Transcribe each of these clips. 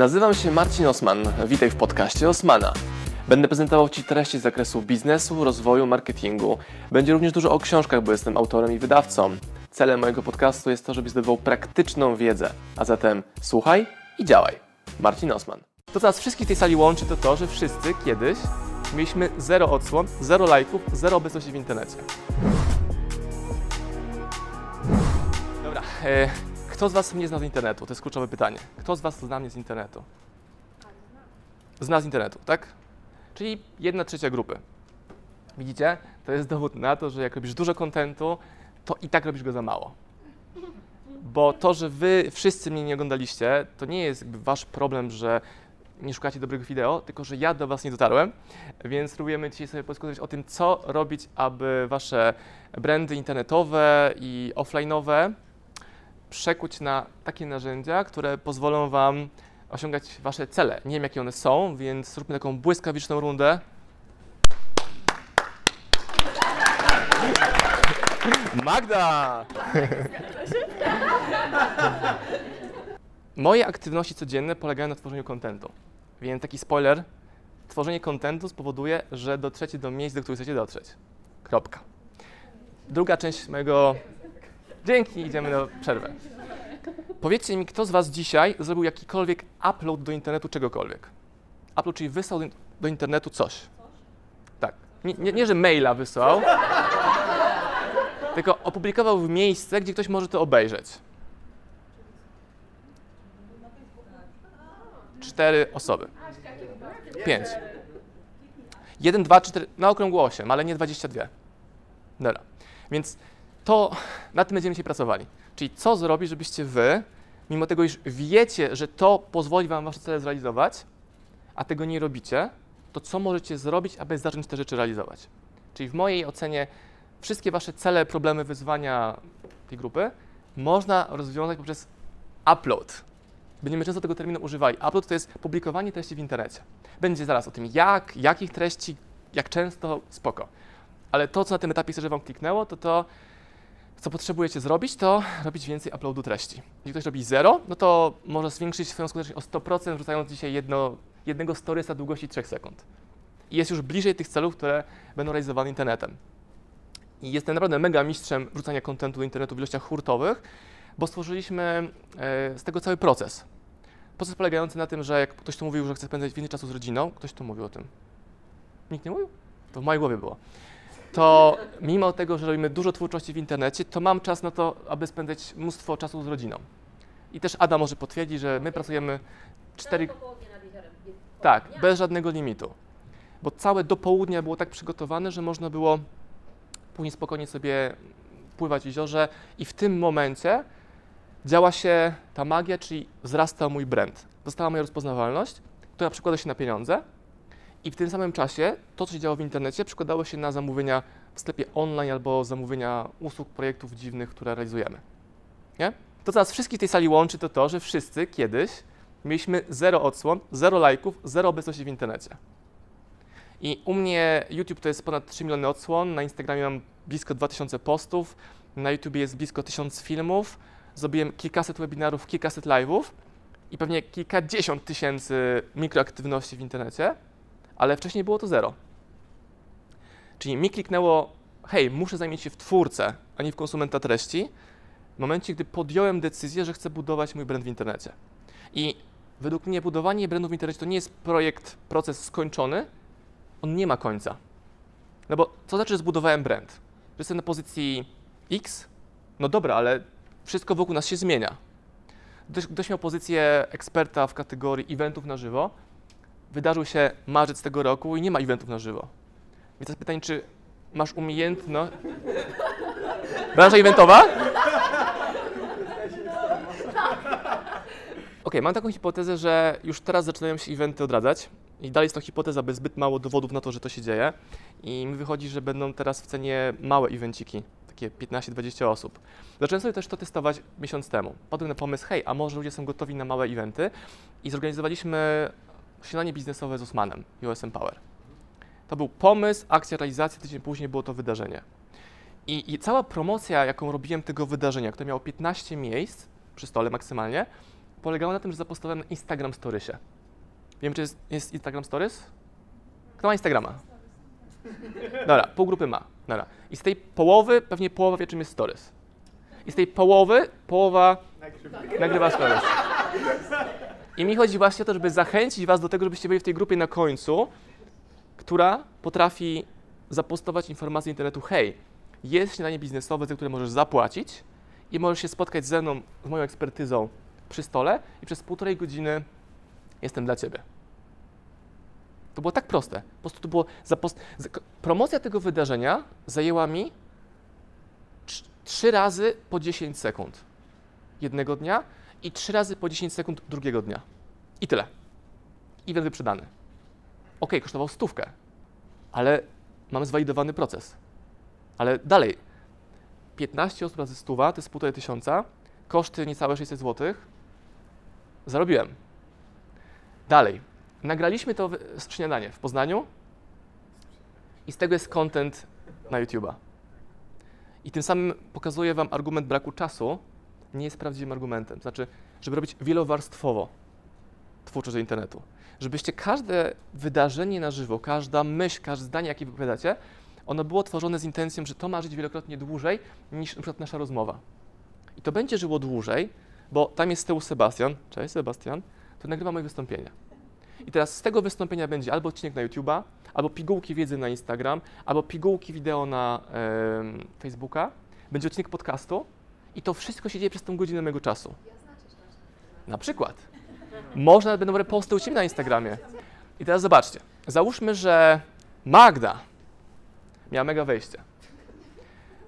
Nazywam się Marcin Osman. Witaj w podcaście Osmana. Będę prezentował Ci treści z zakresu biznesu, rozwoju, marketingu. Będzie również dużo o książkach, bo jestem autorem i wydawcą. Celem mojego podcastu jest to, żebyś zdobywał praktyczną wiedzę. A zatem słuchaj i działaj. Marcin Osman. To, co nas wszystkich w tej sali łączy, to to, że wszyscy kiedyś mieliśmy zero odsłon, zero lajków, zero obecności w internecie. Dobra, e, kto z Was mnie zna z internetu? To jest kluczowe pytanie. Kto z Was zna mnie z internetu? Zna z internetu, tak? Czyli jedna trzecia grupy. Widzicie? To jest dowód na to, że jak robisz dużo kontentu, to i tak robisz go za mało. Bo to, że Wy wszyscy mnie nie oglądaliście, to nie jest Wasz problem, że nie szukacie dobrego wideo, tylko że ja do Was nie dotarłem, więc spróbujemy dzisiaj sobie podyskutować o tym, co robić, aby Wasze brandy internetowe i offline'owe przekuć na takie narzędzia, które pozwolą Wam osiągać Wasze cele. Nie wiem, jakie one są, więc zróbmy taką błyskawiczną rundę. Magda! Moje aktywności codzienne polegają na tworzeniu kontentu. Więc taki spoiler, tworzenie kontentu spowoduje, że dotrzecie do miejsc, do których chcecie dotrzeć. Kropka. Druga część mojego... Dzięki, idziemy na przerwę. Powiedzcie mi, kto z Was dzisiaj zrobił jakikolwiek upload do internetu czegokolwiek? Upload, czyli wysłał do, internetu coś. Tak. Nie, nie, nie, że maila wysłał, tylko opublikował w miejsce, gdzie ktoś może to obejrzeć. Cztery osoby. Pięć. Jeden, dwa, cztery, na okrągło osiem, ale nie 22. Dobra. Więc to, nad tym będziemy dzisiaj pracowali. Czyli co zrobić, żebyście wy, mimo tego, iż wiecie, że to pozwoli wam wasze cele zrealizować, a tego nie robicie, to co możecie zrobić, aby zacząć te rzeczy realizować? Czyli w mojej ocenie wszystkie wasze cele, problemy, wyzwania tej grupy można rozwiązać poprzez upload. Będziemy często tego terminu używali. Upload to jest publikowanie treści w internecie. Będzie zaraz o tym jak, jakich treści, jak często, spoko. Ale to, co na tym etapie chcę, żeby wam kliknęło, to to, co potrzebujecie zrobić, to robić więcej uploadu treści. Jeśli ktoś robi zero, no to może zwiększyć swoją skuteczność o 100%, wrzucając dzisiaj jedno, jednego storysa długości 3 sekund. I jest już bliżej tych celów, które będą realizowane internetem. I jestem naprawdę mega mistrzem wrzucania kontentu do internetu w ilościach hurtowych, bo stworzyliśmy e, z tego cały proces. Proces polegający na tym, że jak ktoś tu mówił, że chce spędzać więcej czasu z rodziną, ktoś tu mówił o tym. Nikt nie mówił? To w mojej głowie było to mimo tego, że robimy dużo twórczości w internecie, to mam czas na to, aby spędzać mnóstwo czasu z rodziną. I też Ada może potwierdzi, że my pracujemy cztery... Tak, bez żadnego limitu. Bo całe do południa było tak przygotowane, że można było później spokojnie sobie pływać w jeziorze i w tym momencie działa się ta magia, czyli wzrasta mój brand. Została moja rozpoznawalność, która przekłada się na pieniądze, i w tym samym czasie to, co się działo w internecie, przekładało się na zamówienia w sklepie online albo zamówienia usług, projektów dziwnych, które realizujemy. Nie? To, co nas wszystkich w tej sali łączy, to to, że wszyscy kiedyś mieliśmy zero odsłon, zero lajków, zero obecności w internecie. I u mnie YouTube to jest ponad 3 miliony odsłon, na Instagramie mam blisko 2000 postów, na YouTube jest blisko 1000 filmów, zrobiłem kilkaset webinarów, kilkaset live'ów i pewnie kilkadziesiąt tysięcy mikroaktywności w internecie ale wcześniej było to zero. Czyli mi kliknęło, hej, muszę zajmować się w twórcę, a nie w konsumenta treści, w momencie, gdy podjąłem decyzję, że chcę budować mój brand w internecie. I według mnie budowanie brandu w internecie to nie jest projekt, proces skończony, on nie ma końca. No bo co znaczy, że zbudowałem brand? Że jestem na pozycji X? No dobra, ale wszystko wokół nas się zmienia. Ktoś, ktoś miał pozycję eksperta w kategorii eventów na żywo, wydarzył się marzec tego roku i nie ma eventów na żywo. Więc jest pytanie, czy masz umiejętność... Branża eventowa? Ok, mam taką hipotezę, że już teraz zaczynają się eventy odradzać i dalej jest to hipoteza, by zbyt mało dowodów na to, że to się dzieje i mi wychodzi, że będą teraz w cenie małe evenciki, takie 15-20 osób. Zacząłem sobie też to testować miesiąc temu. Padłem na pomysł, hej, a może ludzie są gotowi na małe eventy i zorganizowaliśmy śniadanie biznesowe z Osmanem i OSM Power. To był pomysł, akcja, realizacja, tydzień później było to wydarzenie. I, I, cała promocja, jaką robiłem tego wydarzenia, które miało 15 miejsc przy stole maksymalnie, polegało na tym, że zapostowałem na Instagram Storiesie. Wiem, czy jest, jest Instagram Stories? Kto ma Instagrama? Dobra, pół grupy ma. Dobra. I z tej połowy pewnie połowa wie, czym jest Stories. I z tej połowy połowa nagrywa Stories. I mi chodzi właśnie o to, żeby zachęcić Was do tego, żebyście byli w tej grupie na końcu, która potrafi zapostować informację internetu, hej, jest śniadanie biznesowe, za które możesz zapłacić i możesz się spotkać ze mną, z moją ekspertyzą przy stole i przez półtorej godziny jestem dla Ciebie. To było tak proste. Po prostu to było zapost... Promocja tego wydarzenia zajęła mi trz- trzy razy po 10 sekund jednego dnia i trzy razy po 10 sekund drugiego dnia. I tyle. Event wyprzedany. Ok, kosztował stówkę, ale mamy zwalidowany proces. Ale dalej, 15 osób razy stuwa, to jest półtorej tysiąca, koszty niecałe 600 zł, zarobiłem. Dalej, nagraliśmy to śniadanie w Poznaniu i z tego jest content na YouTube'a. I tym samym pokazuję Wam argument braku czasu, nie jest prawdziwym argumentem. Znaczy, żeby robić wielowarstwowo twórczość do internetu. Żebyście każde wydarzenie na żywo, każda myśl, każde zdanie, jakie wypowiadacie, ono było tworzone z intencją, że to ma żyć wielokrotnie dłużej niż na nasza rozmowa. I to będzie żyło dłużej, bo tam jest z tyłu Sebastian, cześć Sebastian, to nagrywa moje wystąpienia. I teraz z tego wystąpienia będzie albo odcinek na YouTube'a, albo pigułki wiedzy na Instagram, albo pigułki wideo na em, Facebooka, będzie odcinek podcastu i to wszystko się dzieje przez tą godzinę mojego czasu. Na przykład. Można będą reposty u Ciebie na Instagramie. I teraz zobaczcie. Załóżmy, że Magda miała mega wejście.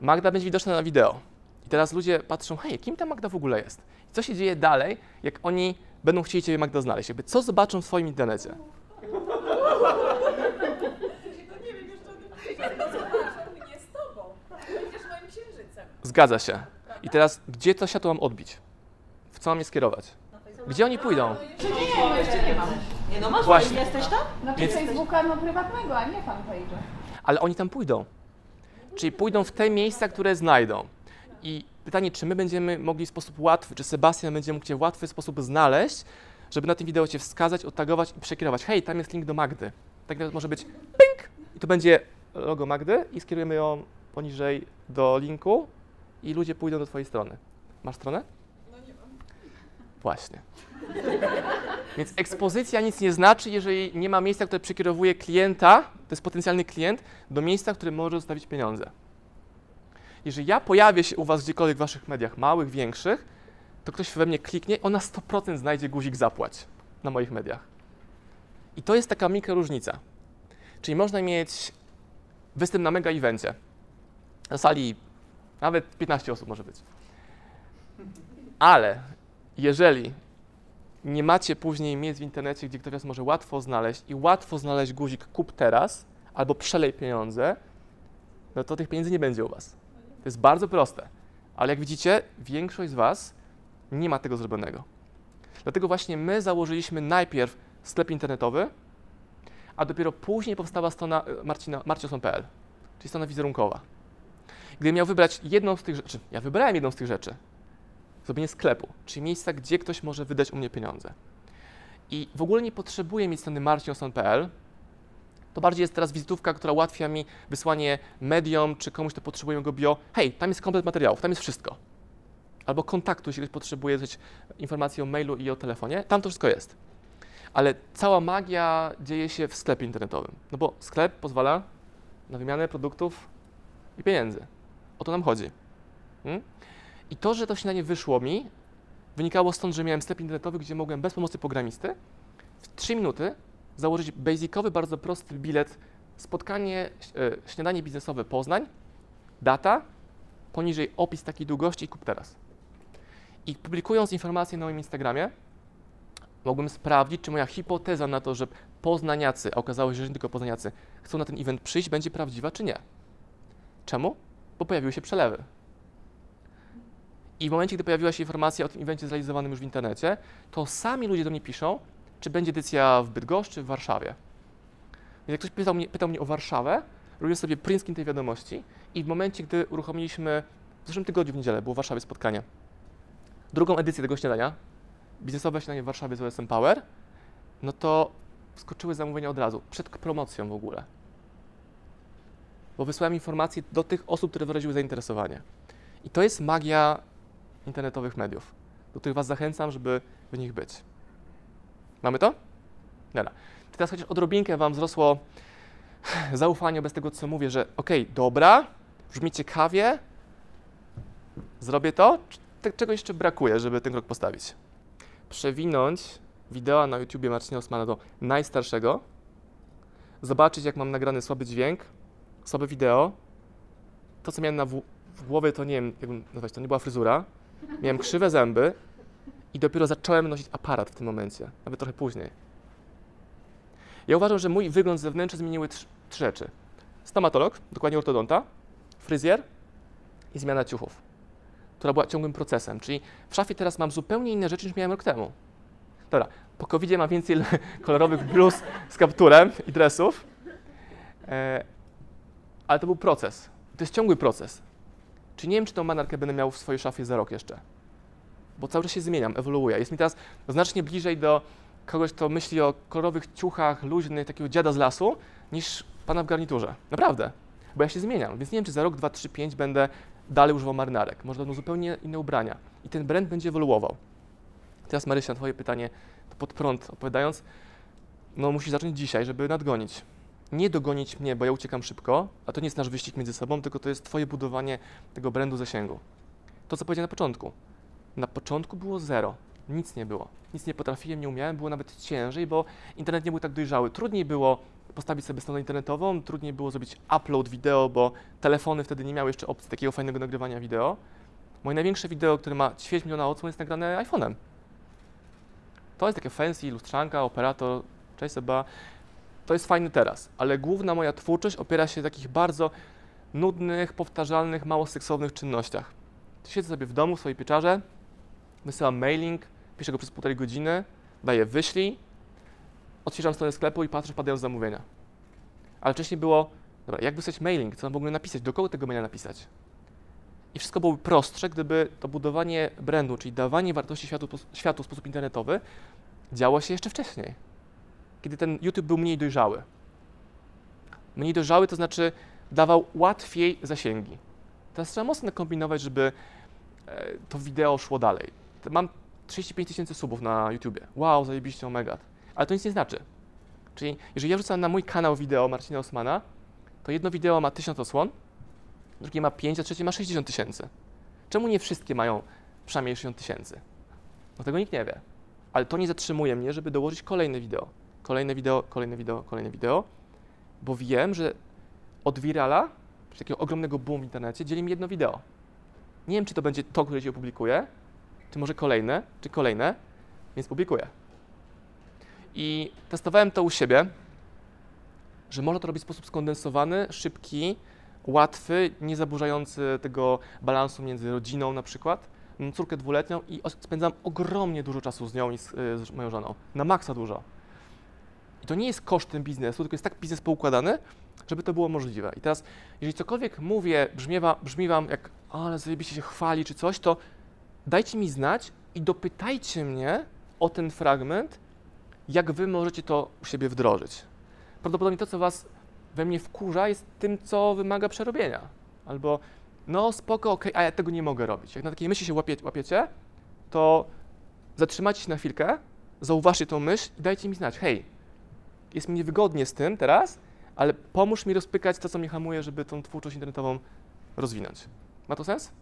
Magda będzie widoczna na wideo. I teraz ludzie patrzą, hej, kim ta Magda w ogóle jest? I co się dzieje dalej, jak oni będą chcieli Ciebie Magda znaleźć? Jakby co zobaczą w swoim internecie? mnie z tobą. Będziesz moim księżycem. Zgadza się. I teraz, gdzie to światło mam odbić? W co mam je skierować? Gdzie oni pójdą? Nie, no jeszcze nie mam. Nie no, masz, Właśnie. jesteś tam? Znaczy Więc- Facebooka no prywatnego, a nie fanpage'a. ale oni tam pójdą. Czyli pójdą w te miejsca, które znajdą. I pytanie, czy my będziemy mogli w sposób łatwy, czy Sebastian będzie mógł Cię w łatwy sposób znaleźć, żeby na tym wideo Cię wskazać, otagować i przekierować. Hej, tam jest link do Magdy. Tak nawet może być ping i to będzie logo Magdy i skierujemy ją poniżej do linku i ludzie pójdą do Twojej strony. Masz stronę? No nie mam. Właśnie. Więc ekspozycja nic nie znaczy, jeżeli nie ma miejsca, które przekierowuje klienta, to jest potencjalny klient, do miejsca, w którym może zostawić pieniądze. Jeżeli ja pojawię się u Was gdziekolwiek w Waszych mediach, małych, większych, to ktoś we mnie kliknie, on na 100% znajdzie guzik zapłać na moich mediach. I to jest taka mikro różnica. Czyli można mieć występ na mega evencie. Na sali nawet 15 osób może być. Ale jeżeli nie macie później miejsc w internecie, gdzie ktoś was może łatwo znaleźć i łatwo znaleźć guzik kup teraz albo przelej pieniądze, no to tych pieniędzy nie będzie u was. To jest bardzo proste. Ale jak widzicie, większość z was nie ma tego zrobionego. Dlatego właśnie my założyliśmy najpierw sklep internetowy, a dopiero później powstała strona e, Marcina, marcioson.pl, czyli strona wizerunkowa. Gdybym miał wybrać jedną z tych rzeczy, ja wybrałem jedną z tych rzeczy, zrobienie sklepu, czyli miejsca, gdzie ktoś może wydać u mnie pieniądze. I w ogóle nie potrzebuję mieć strony marcinoson.pl. To bardziej jest teraz wizytówka, która ułatwia mi wysłanie mediom czy komuś, kto potrzebuje go bio. Hej, tam jest komplet materiałów, tam jest wszystko. Albo kontaktu, jeśli ktoś potrzebuje informacji o mailu i o telefonie, tam to wszystko jest. Ale cała magia dzieje się w sklepie internetowym. No bo sklep pozwala na wymianę produktów i pieniędzy. O to nam chodzi. Hmm? I to, że to śniadanie wyszło mi, wynikało stąd, że miałem sklep internetowy, gdzie mogłem bez pomocy programisty w 3 minuty założyć basicowy, bardzo prosty bilet spotkanie, e, śniadanie biznesowe Poznań, data, poniżej opis takiej długości i kup teraz. I publikując informacje na moim Instagramie, mogłem sprawdzić, czy moja hipoteza na to, że poznaniacy, a okazało się, że nie tylko poznaniacy, chcą na ten event przyjść, będzie prawdziwa, czy nie. Czemu? Bo pojawiły się przelewy. I w momencie, gdy pojawiła się informacja o tym evencie zrealizowanym już w internecie, to sami ludzie do mnie piszą, czy będzie edycja w Bydgoszczy, w Warszawie. Więc jak ktoś pytał mnie, pytał mnie o Warszawę, robiłem sobie print tej wiadomości i w momencie, gdy uruchomiliśmy, w zeszłym tygodniu w niedzielę było w Warszawie spotkanie, drugą edycję tego śniadania, biznesowe śniadanie w Warszawie z OSM Power, no to skoczyły zamówienia od razu, przed promocją w ogóle. Bo wysłałem informacje do tych osób, które wyraziły zainteresowanie. I to jest magia internetowych mediów, do których Was zachęcam, żeby w nich być. Mamy to? Dobra. Teraz chociaż odrobinkę Wam wzrosło zaufanie bez tego, co mówię, że okej, dobra, brzmi ciekawie, zrobię to, czego jeszcze brakuje, żeby ten krok postawić? Przewinąć wideo na YouTubie Marcina Osmana do najstarszego, zobaczyć, jak mam nagrany słaby dźwięk, słabe wideo. To, co miałem na w, w głowie, to nie wiem, jak nazwać, to nie była fryzura. Miałem krzywe zęby i dopiero zacząłem nosić aparat w tym momencie, nawet trochę później. Ja uważam, że mój wygląd zewnętrzny zmieniły trzy, trzy rzeczy. Stomatolog, dokładnie ortodonta, fryzjer i zmiana ciuchów, która była ciągłym procesem. Czyli w szafie teraz mam zupełnie inne rzeczy niż miałem rok temu. Dobra, po covid mam więcej kolorowych bluz z kapturem i dresów, e, ale to był proces. To jest ciągły proces. Czy nie wiem, czy tą manarkę będę miał w swojej szafie za rok jeszcze. Bo cały czas się zmieniam, ewoluuję. Jest mi teraz znacznie bliżej do kogoś, kto myśli o kolorowych ciuchach, luźnych, takiego dziada z lasu, niż pana w garniturze. Naprawdę. Bo ja się zmieniam, więc nie wiem, czy za rok, dwa, trzy, pięć będę dalej używał marynarek. Może będą zupełnie inne ubrania. I ten brand będzie ewoluował. Teraz Marysia, twoje pytanie, to pod prąd odpowiadając, no musisz zacząć dzisiaj, żeby nadgonić. Nie dogonić mnie, bo ja uciekam szybko, a to nie jest nasz wyścig między sobą, tylko to jest twoje budowanie tego brandu zasięgu. To, co powiedziałem na początku. Na początku było zero. Nic nie było. Nic nie potrafiłem, nie umiałem, było nawet ciężej, bo internet nie był tak dojrzały. Trudniej było postawić sobie stronę internetową, trudniej było zrobić upload wideo, bo telefony wtedy nie miały jeszcze opcji takiego fajnego nagrywania wideo. Moje największe wideo, które ma ćwierć miliona odsłon, jest nagrane iPhone'em. To jest takie fancy, lustrzanka, operator, cześć Seba. To jest fajne teraz, ale główna moja twórczość opiera się na takich bardzo nudnych, powtarzalnych, mało seksownych czynnościach. Siedzę sobie w domu w swojej pieczarze, wysyłam mailing, piszę go przez półtorej godziny, daję wyślij, otwieram stronę sklepu i patrzę, padają zamówienia. Ale wcześniej było, dobra, jak wysłać mailing, co mam w ogóle napisać, do kogo tego maila napisać? I wszystko byłoby prostsze, gdyby to budowanie brandu, czyli dawanie wartości światu, światu w sposób internetowy, działo się jeszcze wcześniej, kiedy ten YouTube był mniej dojrzały. Mniej dojrzały to znaczy dawał łatwiej zasięgi. Teraz trzeba mocno kombinować, żeby e, to wideo szło dalej. Mam 35 tysięcy subów na YouTubie. Wow, zajebiście, omega. Ale to nic nie znaczy. Czyli jeżeli ja wrzucam na mój kanał wideo Marcina Osmana, to jedno wideo ma 1000 odsłon, drugie ma 5, a trzecie ma 60 tysięcy. Czemu nie wszystkie mają przynajmniej 60 tysięcy? No tego nikt nie wie. Ale to nie zatrzymuje mnie, żeby dołożyć kolejne wideo. Kolejne wideo, kolejne wideo, kolejne wideo, bo wiem, że od virala, czy takiego ogromnego boom w internecie, dzieli mi jedno wideo. Nie wiem, czy to będzie to, które się opublikuje, czy może kolejne, czy kolejne, więc publikuję. I testowałem to u siebie, że można to robić w sposób skondensowany, szybki, łatwy, nie zaburzający tego balansu między rodziną na przykład. Mam córkę dwuletnią i spędzam ogromnie dużo czasu z nią i z, y, z moją żoną. Na maksa dużo. I to nie jest kosztem biznesu, tylko jest tak biznes poukładany, żeby to było możliwe. I teraz, jeżeli cokolwiek mówię, brzmi, wa- brzmi wam jak, "O, ale zajebiście się chwali czy coś, to dajcie mi znać i dopytajcie mnie o ten fragment, jak wy możecie to u siebie wdrożyć. Prawdopodobnie to, co was we mnie wkurza, jest tym, co wymaga przerobienia. Albo, no spoko, okej, a ja tego nie mogę robić. Jak na takiej myśli się łapie, łapiecie, to zatrzymajcie się na chwilkę, zauważcie tą myśl i dajcie mi znać, hej, jest mi niewygodnie z tym teraz, ale pomóż mi rozpykać to, co mnie hamuje, żeby tą twórczość internetową rozwinąć. Ma to sens?